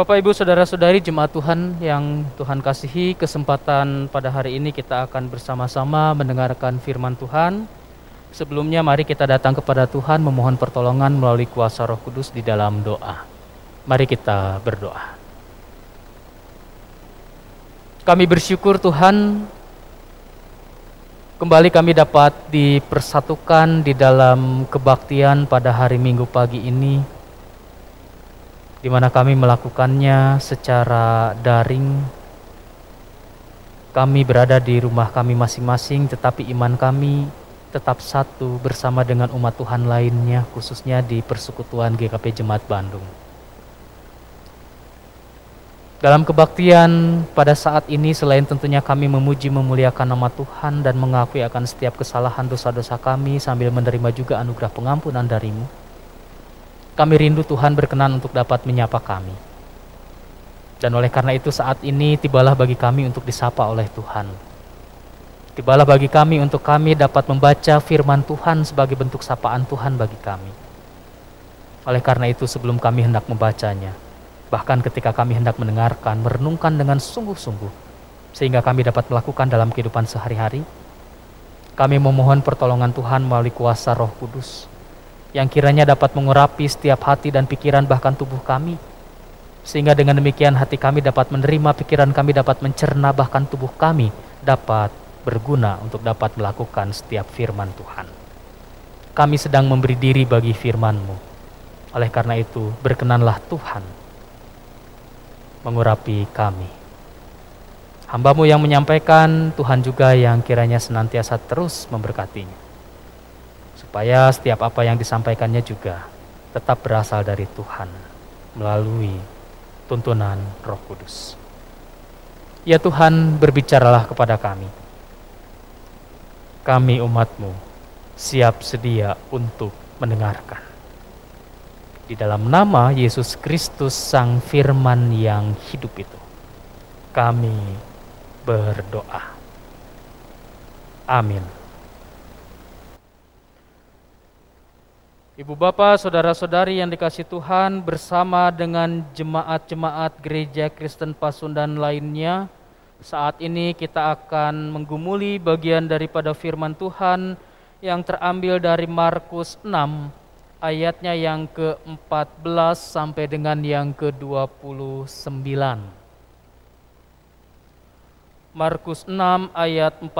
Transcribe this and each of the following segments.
Bapak Ibu Saudara-saudari jemaat Tuhan yang Tuhan kasihi kesempatan pada hari ini kita akan bersama-sama mendengarkan firman Tuhan. Sebelumnya mari kita datang kepada Tuhan memohon pertolongan melalui kuasa Roh Kudus di dalam doa. Mari kita berdoa. Kami bersyukur Tuhan kembali kami dapat dipersatukan di dalam kebaktian pada hari Minggu pagi ini di mana kami melakukannya secara daring. Kami berada di rumah kami masing-masing, tetapi iman kami tetap satu bersama dengan umat Tuhan lainnya, khususnya di persekutuan GKP Jemaat Bandung. Dalam kebaktian pada saat ini selain tentunya kami memuji memuliakan nama Tuhan dan mengakui akan setiap kesalahan dosa-dosa kami sambil menerima juga anugerah pengampunan darimu, kami rindu Tuhan berkenan untuk dapat menyapa kami. Dan oleh karena itu saat ini tibalah bagi kami untuk disapa oleh Tuhan. Tibalah bagi kami untuk kami dapat membaca firman Tuhan sebagai bentuk sapaan Tuhan bagi kami. Oleh karena itu sebelum kami hendak membacanya, bahkan ketika kami hendak mendengarkan, merenungkan dengan sungguh-sungguh, sehingga kami dapat melakukan dalam kehidupan sehari-hari, kami memohon pertolongan Tuhan melalui kuasa roh kudus, yang kiranya dapat mengurapi setiap hati dan pikiran bahkan tubuh kami. Sehingga dengan demikian hati kami dapat menerima, pikiran kami dapat mencerna, bahkan tubuh kami dapat berguna untuk dapat melakukan setiap firman Tuhan. Kami sedang memberi diri bagi firman-Mu. Oleh karena itu, berkenanlah Tuhan mengurapi kami. Hambamu yang menyampaikan, Tuhan juga yang kiranya senantiasa terus memberkatinya supaya setiap apa yang disampaikannya juga tetap berasal dari Tuhan melalui tuntunan Roh Kudus. Ya Tuhan, berbicaralah kepada kami. Kami umatmu siap sedia untuk mendengarkan. Di dalam nama Yesus Kristus Sang Firman yang hidup itu, kami berdoa. Amin. Ibu bapak, saudara-saudari yang dikasih Tuhan bersama dengan jemaat-jemaat gereja Kristen Pasundan lainnya, saat ini kita akan menggumuli bagian daripada firman Tuhan yang terambil dari Markus 6 ayatnya yang ke-14 sampai dengan yang ke-29. Markus 6 ayat 14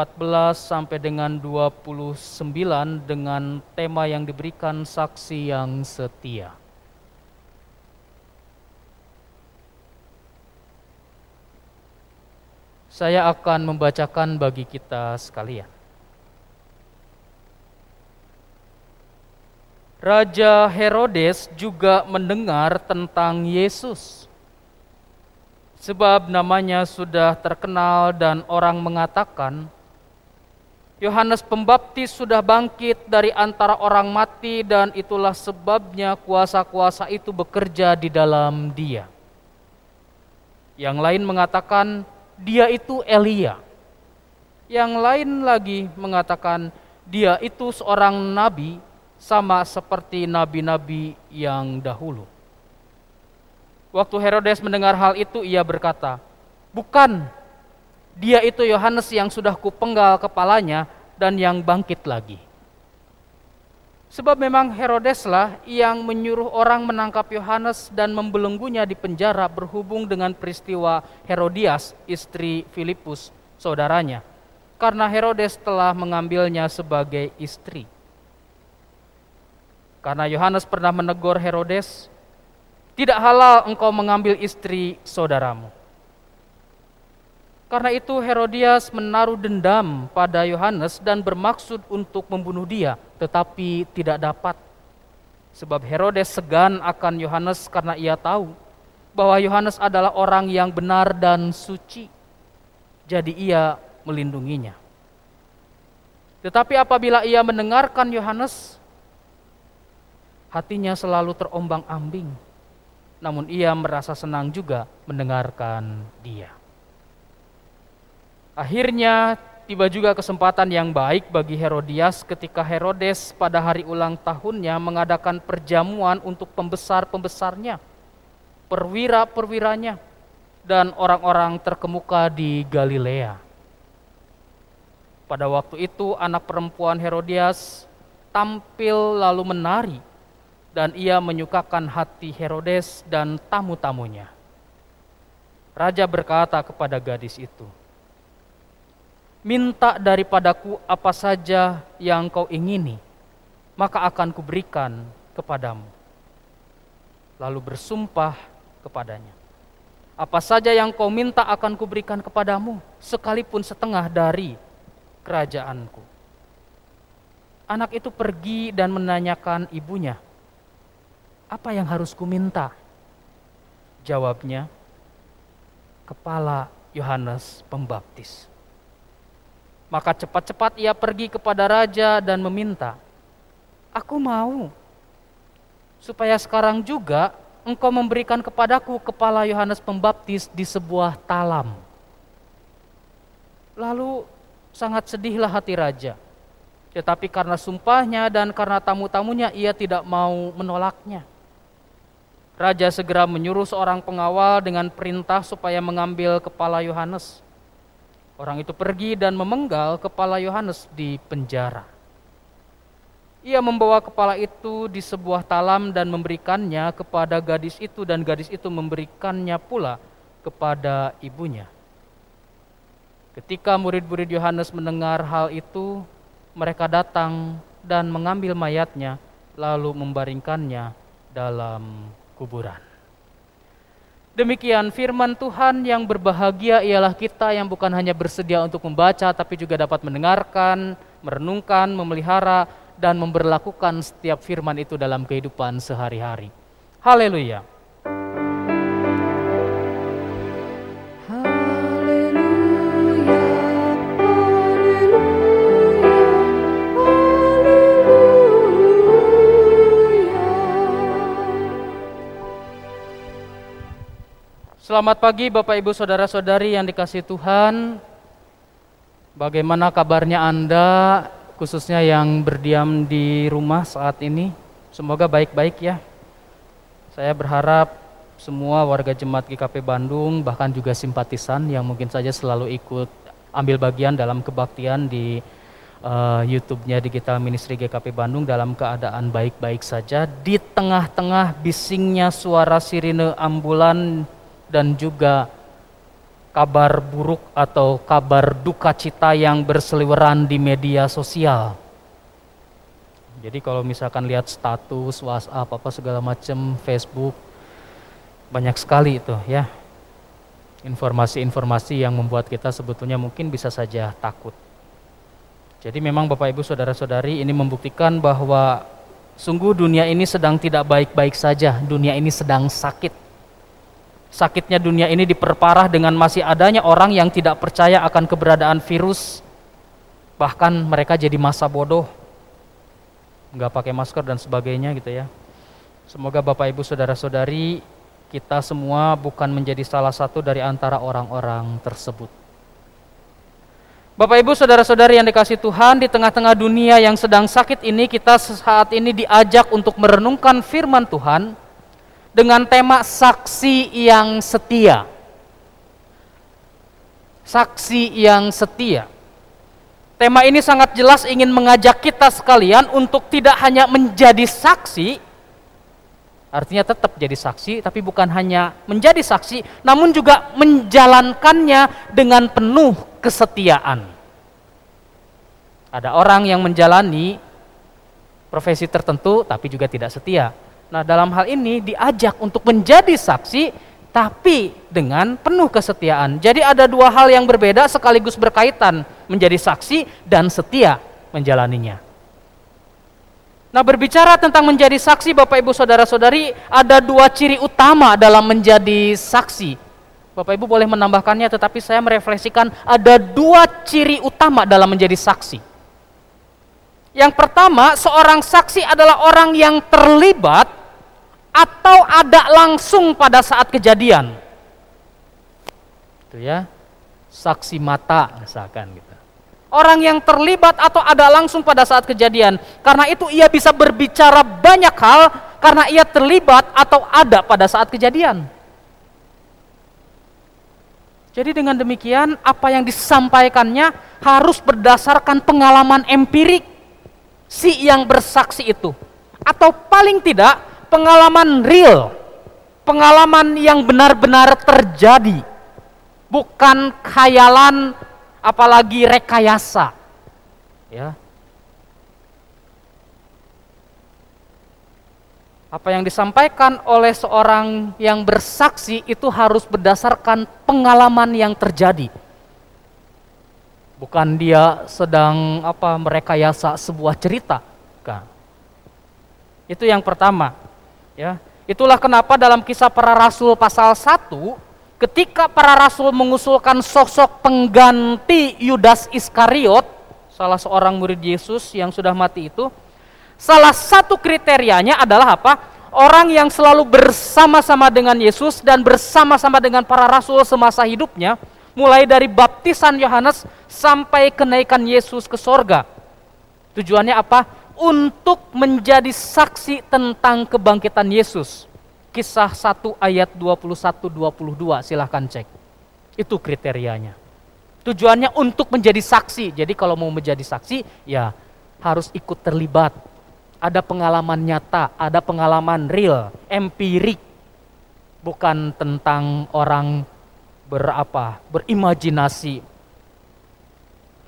sampai dengan 29 dengan tema yang diberikan saksi yang setia. Saya akan membacakan bagi kita sekalian. Raja Herodes juga mendengar tentang Yesus sebab namanya sudah terkenal dan orang mengatakan Yohanes Pembaptis sudah bangkit dari antara orang mati dan itulah sebabnya kuasa-kuasa itu bekerja di dalam dia. Yang lain mengatakan dia itu Elia. Yang lain lagi mengatakan dia itu seorang nabi sama seperti nabi-nabi yang dahulu. Waktu Herodes mendengar hal itu, ia berkata, "Bukan, dia itu Yohanes yang sudah kupenggal kepalanya dan yang bangkit lagi." Sebab memang Herodeslah yang menyuruh orang menangkap Yohanes dan membelenggunya di penjara berhubung dengan peristiwa Herodias, istri Filipus, saudaranya. Karena Herodes telah mengambilnya sebagai istri. Karena Yohanes pernah menegur Herodes, tidak halal engkau mengambil istri saudaramu. Karena itu Herodias menaruh dendam pada Yohanes dan bermaksud untuk membunuh dia, tetapi tidak dapat. Sebab Herodes segan akan Yohanes karena ia tahu bahwa Yohanes adalah orang yang benar dan suci. Jadi ia melindunginya. Tetapi apabila ia mendengarkan Yohanes, hatinya selalu terombang-ambing namun ia merasa senang juga mendengarkan dia. Akhirnya tiba juga kesempatan yang baik bagi Herodias ketika Herodes pada hari ulang tahunnya mengadakan perjamuan untuk pembesar-pembesarnya. perwira-perwiranya, dan orang-orang terkemuka di Galilea. Pada waktu itu anak perempuan Herodias tampil lalu menari dan ia menyukakan hati Herodes dan tamu-tamunya. Raja berkata kepada gadis itu, Minta daripadaku apa saja yang kau ingini, maka akan kuberikan kepadamu. Lalu bersumpah kepadanya, Apa saja yang kau minta akan kuberikan kepadamu, sekalipun setengah dari kerajaanku. Anak itu pergi dan menanyakan ibunya, apa yang harus kuminta? Jawabnya, kepala Yohanes Pembaptis. Maka cepat-cepat ia pergi kepada raja dan meminta, Aku mau, supaya sekarang juga engkau memberikan kepadaku kepala Yohanes Pembaptis di sebuah talam. Lalu sangat sedihlah hati raja. Tetapi karena sumpahnya dan karena tamu-tamunya ia tidak mau menolaknya. Raja segera menyuruh seorang pengawal dengan perintah supaya mengambil kepala Yohanes. Orang itu pergi dan memenggal kepala Yohanes di penjara. Ia membawa kepala itu di sebuah talam dan memberikannya kepada gadis itu dan gadis itu memberikannya pula kepada ibunya. Ketika murid-murid Yohanes mendengar hal itu, mereka datang dan mengambil mayatnya lalu membaringkannya dalam kuburan. Demikian firman Tuhan yang berbahagia ialah kita yang bukan hanya bersedia untuk membaca tapi juga dapat mendengarkan, merenungkan, memelihara dan memberlakukan setiap firman itu dalam kehidupan sehari-hari. Haleluya. Selamat pagi Bapak Ibu Saudara-saudari yang dikasih Tuhan. Bagaimana kabarnya Anda khususnya yang berdiam di rumah saat ini? Semoga baik-baik ya. Saya berharap semua warga jemaat GKP Bandung bahkan juga simpatisan yang mungkin saja selalu ikut ambil bagian dalam kebaktian di uh, YouTube-nya Digital Ministry GKP Bandung dalam keadaan baik-baik saja di tengah-tengah bisingnya suara sirine ambulan dan juga kabar buruk atau kabar duka cita yang berseliweran di media sosial. Jadi kalau misalkan lihat status, WhatsApp, apa segala macam, Facebook, banyak sekali itu ya. Informasi-informasi yang membuat kita sebetulnya mungkin bisa saja takut. Jadi memang Bapak Ibu Saudara-saudari ini membuktikan bahwa sungguh dunia ini sedang tidak baik-baik saja, dunia ini sedang sakit sakitnya dunia ini diperparah dengan masih adanya orang yang tidak percaya akan keberadaan virus. Bahkan mereka jadi masa bodoh. Nggak pakai masker dan sebagainya gitu ya. Semoga Bapak Ibu Saudara-saudari kita semua bukan menjadi salah satu dari antara orang-orang tersebut. Bapak Ibu Saudara-saudari yang dikasih Tuhan di tengah-tengah dunia yang sedang sakit ini kita saat ini diajak untuk merenungkan firman Tuhan dengan tema saksi yang setia. Saksi yang setia. Tema ini sangat jelas ingin mengajak kita sekalian untuk tidak hanya menjadi saksi, artinya tetap jadi saksi, tapi bukan hanya menjadi saksi, namun juga menjalankannya dengan penuh kesetiaan. Ada orang yang menjalani profesi tertentu, tapi juga tidak setia Nah, dalam hal ini diajak untuk menjadi saksi tapi dengan penuh kesetiaan. Jadi ada dua hal yang berbeda sekaligus berkaitan, menjadi saksi dan setia menjalaninya. Nah, berbicara tentang menjadi saksi Bapak Ibu Saudara-saudari, ada dua ciri utama dalam menjadi saksi. Bapak Ibu boleh menambahkannya tetapi saya merefleksikan ada dua ciri utama dalam menjadi saksi. Yang pertama, seorang saksi adalah orang yang terlibat atau ada langsung pada saat kejadian. Itu ya. Saksi mata misalkan gitu. Orang yang terlibat atau ada langsung pada saat kejadian. Karena itu ia bisa berbicara banyak hal karena ia terlibat atau ada pada saat kejadian. Jadi dengan demikian apa yang disampaikannya harus berdasarkan pengalaman empirik si yang bersaksi itu. Atau paling tidak pengalaman real, pengalaman yang benar-benar terjadi. Bukan khayalan apalagi rekayasa. Ya. Apa yang disampaikan oleh seorang yang bersaksi itu harus berdasarkan pengalaman yang terjadi. Bukan dia sedang apa merekayasa sebuah cerita. Bukan. Itu yang pertama. Ya. Itulah kenapa dalam kisah para rasul pasal 1 ketika para rasul mengusulkan sosok pengganti Yudas Iskariot, salah seorang murid Yesus yang sudah mati itu, Salah satu kriterianya adalah apa? Orang yang selalu bersama-sama dengan Yesus dan bersama-sama dengan para rasul semasa hidupnya, mulai dari baptisan Yohanes sampai kenaikan Yesus ke sorga. Tujuannya apa? Untuk menjadi saksi tentang kebangkitan Yesus. Kisah 1 ayat 21-22, silahkan cek. Itu kriterianya. Tujuannya untuk menjadi saksi. Jadi kalau mau menjadi saksi, ya harus ikut terlibat ada pengalaman nyata, ada pengalaman real, empirik, bukan tentang orang berapa, berimajinasi.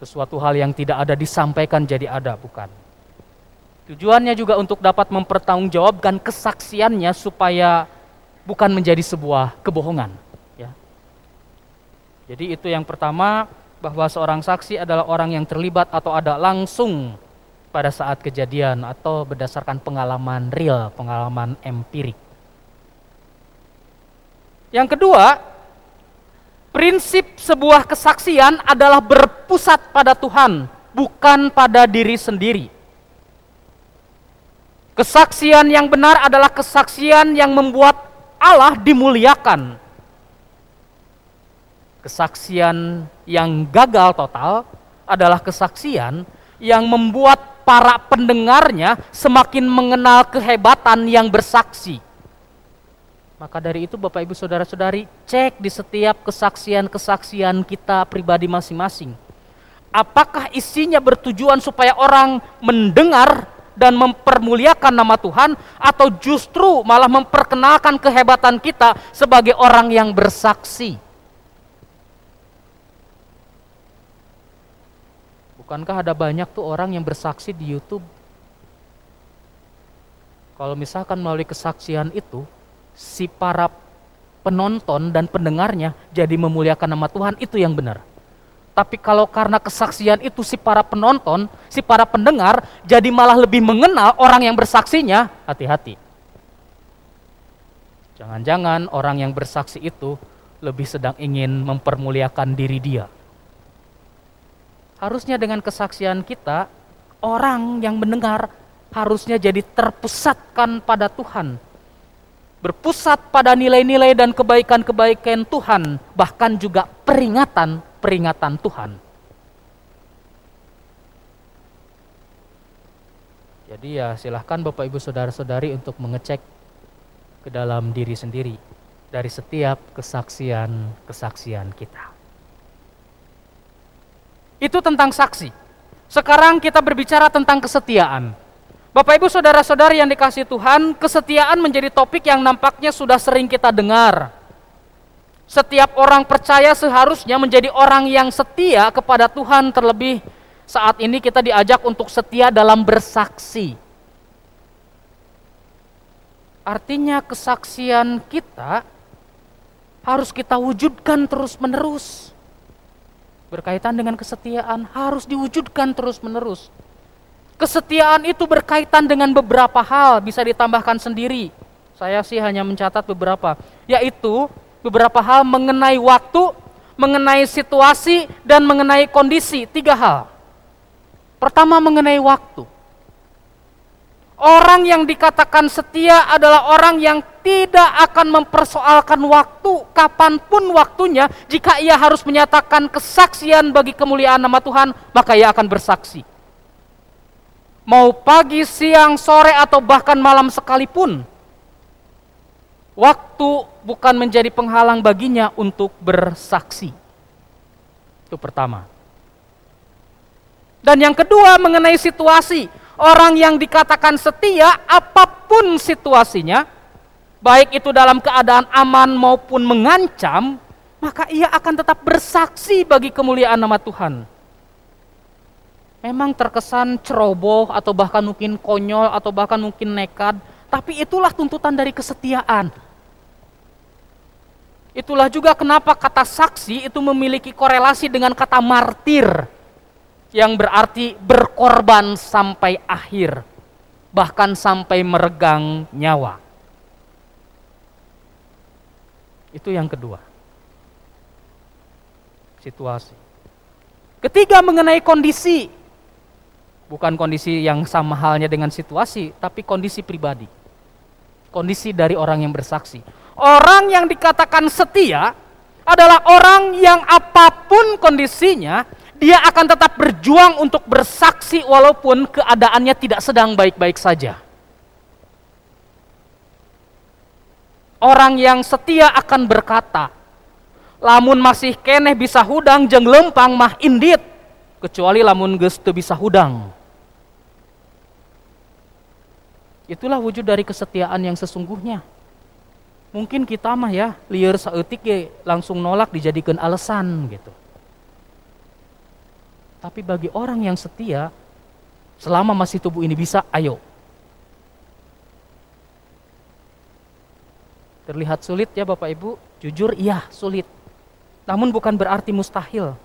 Sesuatu hal yang tidak ada disampaikan jadi ada, bukan. Tujuannya juga untuk dapat mempertanggungjawabkan kesaksiannya supaya bukan menjadi sebuah kebohongan. Ya. Jadi itu yang pertama bahwa seorang saksi adalah orang yang terlibat atau ada langsung pada saat kejadian atau berdasarkan pengalaman real, pengalaman empirik. Yang kedua, prinsip sebuah kesaksian adalah berpusat pada Tuhan, bukan pada diri sendiri. Kesaksian yang benar adalah kesaksian yang membuat Allah dimuliakan. Kesaksian yang gagal total adalah kesaksian yang membuat para pendengarnya semakin mengenal kehebatan yang bersaksi. Maka dari itu Bapak Ibu Saudara-saudari, cek di setiap kesaksian-kesaksian kita pribadi masing-masing. Apakah isinya bertujuan supaya orang mendengar dan mempermuliakan nama Tuhan atau justru malah memperkenalkan kehebatan kita sebagai orang yang bersaksi? Bukankah ada banyak tuh orang yang bersaksi di YouTube? Kalau misalkan melalui kesaksian itu, si para penonton dan pendengarnya jadi memuliakan nama Tuhan, itu yang benar. Tapi kalau karena kesaksian itu si para penonton, si para pendengar jadi malah lebih mengenal orang yang bersaksinya, hati-hati. Jangan-jangan orang yang bersaksi itu lebih sedang ingin mempermuliakan diri dia Harusnya dengan kesaksian kita, orang yang mendengar harusnya jadi terpusatkan pada Tuhan. Berpusat pada nilai-nilai dan kebaikan-kebaikan Tuhan, bahkan juga peringatan-peringatan Tuhan. Jadi ya silahkan Bapak Ibu Saudara-saudari untuk mengecek ke dalam diri sendiri dari setiap kesaksian-kesaksian kita. Itu tentang saksi. Sekarang kita berbicara tentang kesetiaan. Bapak Ibu saudara-saudari yang dikasih Tuhan, kesetiaan menjadi topik yang nampaknya sudah sering kita dengar. Setiap orang percaya seharusnya menjadi orang yang setia kepada Tuhan terlebih saat ini kita diajak untuk setia dalam bersaksi. Artinya kesaksian kita harus kita wujudkan terus-menerus berkaitan dengan kesetiaan harus diwujudkan terus-menerus. Kesetiaan itu berkaitan dengan beberapa hal, bisa ditambahkan sendiri. Saya sih hanya mencatat beberapa, yaitu beberapa hal mengenai waktu, mengenai situasi, dan mengenai kondisi. Tiga hal. Pertama, mengenai waktu. Orang yang dikatakan setia adalah orang yang tidak akan mempersoalkan waktu, kapan pun waktunya, jika ia harus menyatakan kesaksian bagi kemuliaan nama Tuhan, maka ia akan bersaksi. Mau pagi, siang, sore, atau bahkan malam sekalipun, waktu bukan menjadi penghalang baginya untuk bersaksi. Itu pertama. Dan yang kedua mengenai situasi, orang yang dikatakan setia apa pun situasinya, baik itu dalam keadaan aman maupun mengancam, maka ia akan tetap bersaksi bagi kemuliaan nama Tuhan. Memang terkesan ceroboh atau bahkan mungkin konyol atau bahkan mungkin nekat, tapi itulah tuntutan dari kesetiaan. Itulah juga kenapa kata saksi itu memiliki korelasi dengan kata martir yang berarti berkorban sampai akhir, bahkan sampai meregang nyawa. Itu yang kedua. Situasi. Ketiga mengenai kondisi. Bukan kondisi yang sama halnya dengan situasi, tapi kondisi pribadi. Kondisi dari orang yang bersaksi. Orang yang dikatakan setia adalah orang yang apa pun kondisinya, dia akan tetap berjuang untuk bersaksi walaupun keadaannya tidak sedang baik-baik saja. Orang yang setia akan berkata, lamun masih keneh bisa hudang jeng lempang mah indit, kecuali lamun geus bisa hudang. Itulah wujud dari kesetiaan yang sesungguhnya. Mungkin kita mah ya liar saeutik ya langsung nolak dijadikan alasan gitu. Tapi bagi orang yang setia, selama masih tubuh ini bisa, ayo Terlihat sulit ya Bapak Ibu? Jujur iya sulit. Namun bukan berarti mustahil.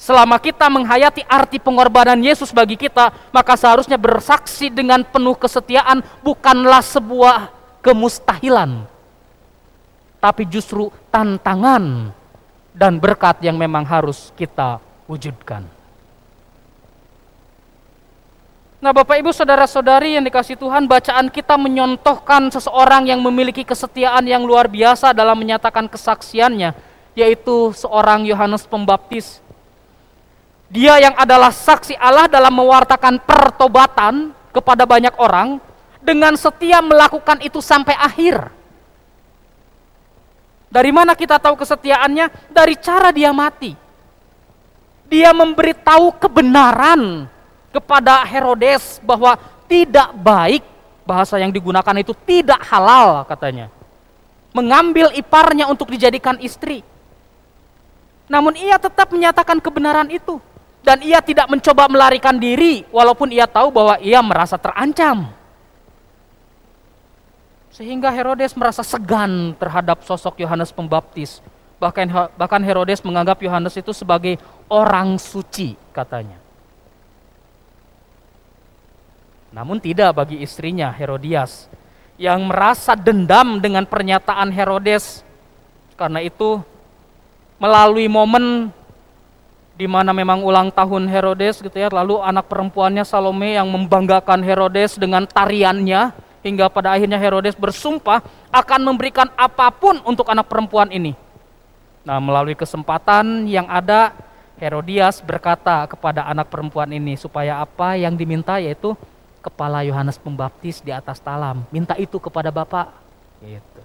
Selama kita menghayati arti pengorbanan Yesus bagi kita, maka seharusnya bersaksi dengan penuh kesetiaan bukanlah sebuah kemustahilan. Tapi justru tantangan dan berkat yang memang harus kita wujudkan. Nah Bapak Ibu Saudara-saudari yang dikasih Tuhan, bacaan kita menyontohkan seseorang yang memiliki kesetiaan yang luar biasa dalam menyatakan kesaksiannya, yaitu seorang Yohanes Pembaptis. Dia yang adalah saksi Allah dalam mewartakan pertobatan kepada banyak orang, dengan setia melakukan itu sampai akhir. Dari mana kita tahu kesetiaannya? Dari cara dia mati. Dia memberitahu kebenaran kepada Herodes bahwa tidak baik bahasa yang digunakan itu tidak halal katanya. Mengambil iparnya untuk dijadikan istri. Namun ia tetap menyatakan kebenaran itu dan ia tidak mencoba melarikan diri walaupun ia tahu bahwa ia merasa terancam. Sehingga Herodes merasa segan terhadap sosok Yohanes Pembaptis. Bahkan bahkan Herodes menganggap Yohanes itu sebagai orang suci katanya. Namun tidak bagi istrinya Herodias yang merasa dendam dengan pernyataan Herodes. Karena itu melalui momen di mana memang ulang tahun Herodes gitu ya, lalu anak perempuannya Salome yang membanggakan Herodes dengan tariannya hingga pada akhirnya Herodes bersumpah akan memberikan apa pun untuk anak perempuan ini. Nah, melalui kesempatan yang ada Herodias berkata kepada anak perempuan ini supaya apa yang diminta yaitu kepala Yohanes Pembaptis di atas talam. Minta itu kepada Bapak. Gitu.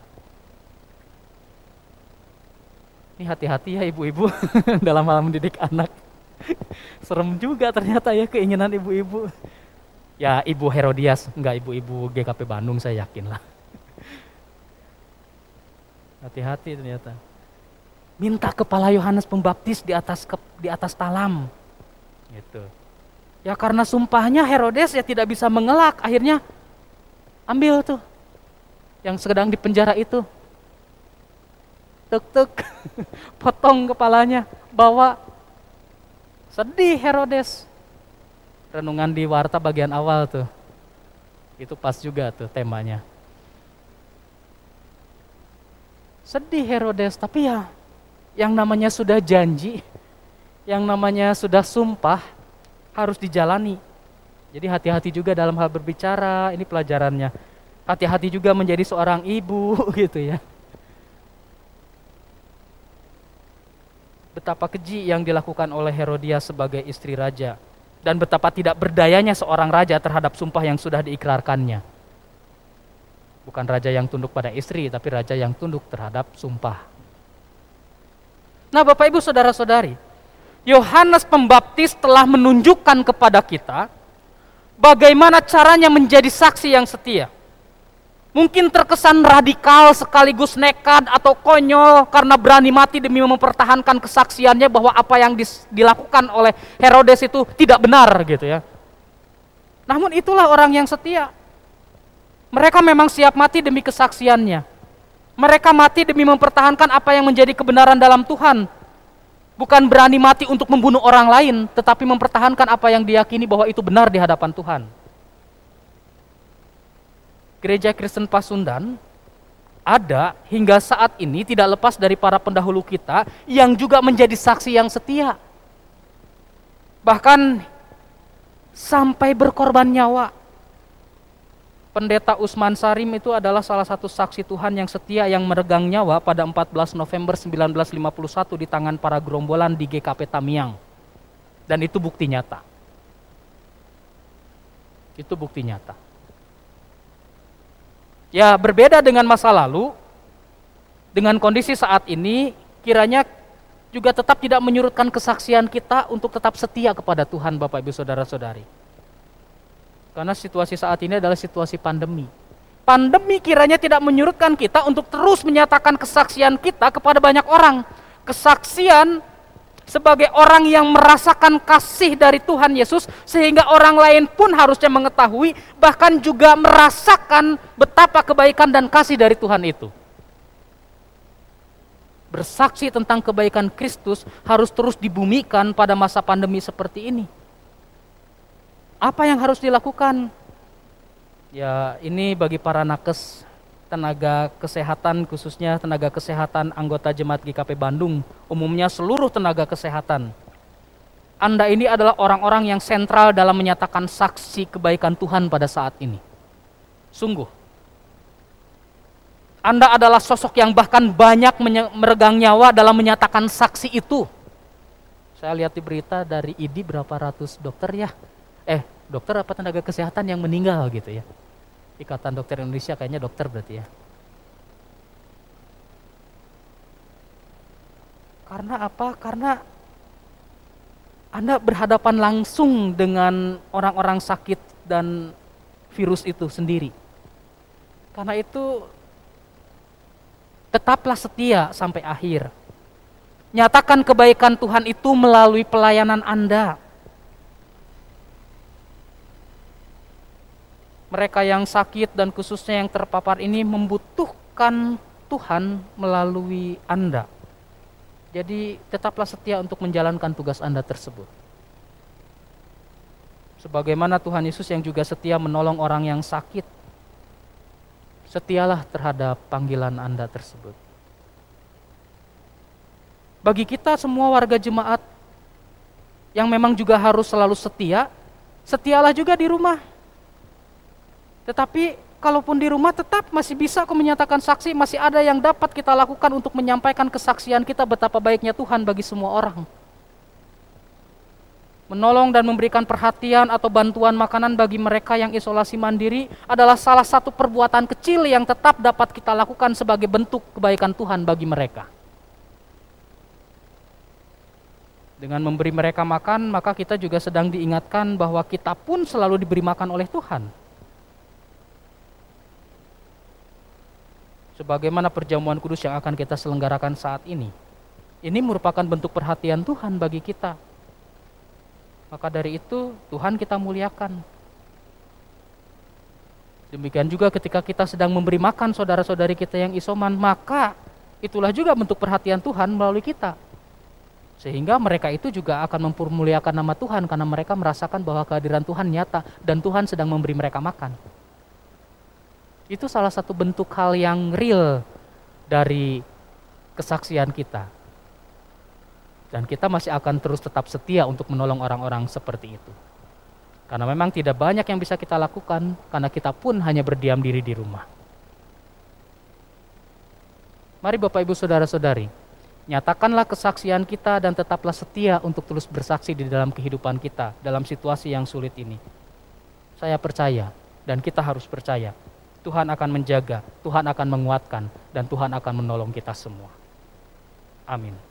Ini hati-hati ya ibu-ibu dalam hal mendidik anak. Serem juga ternyata ya keinginan ibu-ibu. Ya ibu Herodias, enggak ibu-ibu GKP Bandung saya yakin lah. Hati-hati ternyata. Minta kepala Yohanes Pembaptis di atas di atas talam. Gitu. Ya karena sumpahnya Herodes ya tidak bisa mengelak, akhirnya ambil tuh yang sedang di penjara itu. Tuk-tuk, potong kepalanya, bawa. Sedih Herodes. Renungan di warta bagian awal tuh. Itu pas juga tuh temanya. Sedih Herodes, tapi ya yang namanya sudah janji, yang namanya sudah sumpah, harus dijalani. Jadi hati-hati juga dalam hal berbicara, ini pelajarannya. Hati-hati juga menjadi seorang ibu gitu ya. Betapa keji yang dilakukan oleh Herodias sebagai istri raja dan betapa tidak berdayanya seorang raja terhadap sumpah yang sudah diikrarkannya. Bukan raja yang tunduk pada istri, tapi raja yang tunduk terhadap sumpah. Nah, Bapak Ibu Saudara-saudari, Yohanes Pembaptis telah menunjukkan kepada kita bagaimana caranya menjadi saksi yang setia. Mungkin terkesan radikal sekaligus nekat atau konyol karena berani mati demi mempertahankan kesaksiannya bahwa apa yang dilakukan oleh Herodes itu tidak benar gitu ya. Namun itulah orang yang setia. Mereka memang siap mati demi kesaksiannya. Mereka mati demi mempertahankan apa yang menjadi kebenaran dalam Tuhan. Bukan berani mati untuk membunuh orang lain, tetapi mempertahankan apa yang diyakini bahwa itu benar di hadapan Tuhan. Gereja Kristen Pasundan ada hingga saat ini tidak lepas dari para pendahulu kita yang juga menjadi saksi yang setia. Bahkan sampai berkorban nyawa. Pendeta Usman Sarim itu adalah salah satu saksi Tuhan yang setia yang meregang nyawa pada 14 November 1951 di tangan para gerombolan di GKP Tamiang. Dan itu bukti nyata. Itu bukti nyata. Ya berbeda dengan masa lalu, dengan kondisi saat ini, kiranya juga tetap tidak menyurutkan kesaksian kita untuk tetap setia kepada Tuhan Bapak Ibu Saudara-saudari. Karena situasi saat ini adalah situasi pandemi. Pandemi kiranya tidak menyurutkan kita untuk terus menyatakan kesaksian kita kepada banyak orang. Kesaksian sebagai orang yang merasakan kasih dari Tuhan Yesus sehingga orang lain pun harusnya mengetahui bahkan juga merasakan betapa kebaikan dan kasih dari Tuhan itu bersaksi tentang kebaikan Kristus harus terus dibumikan pada masa pandemi seperti ini. Apa yang harus dilakukan? Ya, ini bagi para nakes tenaga kesehatan khususnya tenaga kesehatan anggota jemaat GKP Bandung, umumnya seluruh tenaga kesehatan. Anda ini adalah orang-orang yang sentral dalam menyatakan saksi kebaikan Tuhan pada saat ini. Sungguh, anda adalah sosok yang bahkan banyak meregang nyawa dalam menyatakan saksi itu. Saya lihat di berita dari IDI berapa ratus dokter ya. Eh, dokter apa tenaga kesehatan yang meninggal gitu ya. Ikatan Dokter Indonesia kayaknya dokter berarti ya. Karena apa? Karena Anda berhadapan langsung dengan orang-orang sakit dan virus itu sendiri. Karena itu tetaplah setia sampai akhir. Nyatakan kebaikan Tuhan itu melalui pelayanan Anda. Mereka yang sakit dan khususnya yang terpapar ini membutuhkan Tuhan melalui Anda. Jadi tetaplah setia untuk menjalankan tugas Anda tersebut. Sebagaimana Tuhan Yesus yang juga setia menolong orang yang sakit setialah terhadap panggilan Anda tersebut. Bagi kita semua warga jemaat yang memang juga harus selalu setia, setialah juga di rumah. Tetapi kalaupun di rumah tetap masih bisa kok menyatakan saksi, masih ada yang dapat kita lakukan untuk menyampaikan kesaksian kita betapa baiknya Tuhan bagi semua orang menolong dan memberikan perhatian atau bantuan makanan bagi mereka yang isolasi mandiri adalah salah satu perbuatan kecil yang tetap dapat kita lakukan sebagai bentuk kebaikan Tuhan bagi mereka. Dengan memberi mereka makan, maka kita juga sedang diingatkan bahwa kita pun selalu diberi makan oleh Tuhan. Sebagaimana perjamuan kudus yang akan kita selenggarakan saat ini. Ini merupakan bentuk perhatian Tuhan bagi kita maka dari itu Tuhan kita muliakan. Demikian juga ketika kita sedang memberi makan saudara-saudari kita yang isoman, maka itulah juga bentuk perhatian Tuhan melalui kita. Sehingga mereka itu juga akan mempermuliakan nama Tuhan karena mereka merasakan bahwa kehadiran Tuhan nyata dan Tuhan sedang memberi mereka makan. Itu salah satu bentuk hal yang real dari kesaksian kita. Dan kita masih akan terus tetap setia untuk menolong orang-orang seperti itu. Karena memang tidak banyak yang bisa kita lakukan, karena kita pun hanya berdiam diri di rumah. Mari Bapak Ibu Saudara-saudari, nyatakanlah kesaksian kita dan tetaplah setia untuk terus bersaksi di dalam kehidupan kita, dalam situasi yang sulit ini. Saya percaya, dan kita harus percaya, Tuhan akan menjaga, Tuhan akan menguatkan, dan Tuhan akan menolong kita semua. Amin.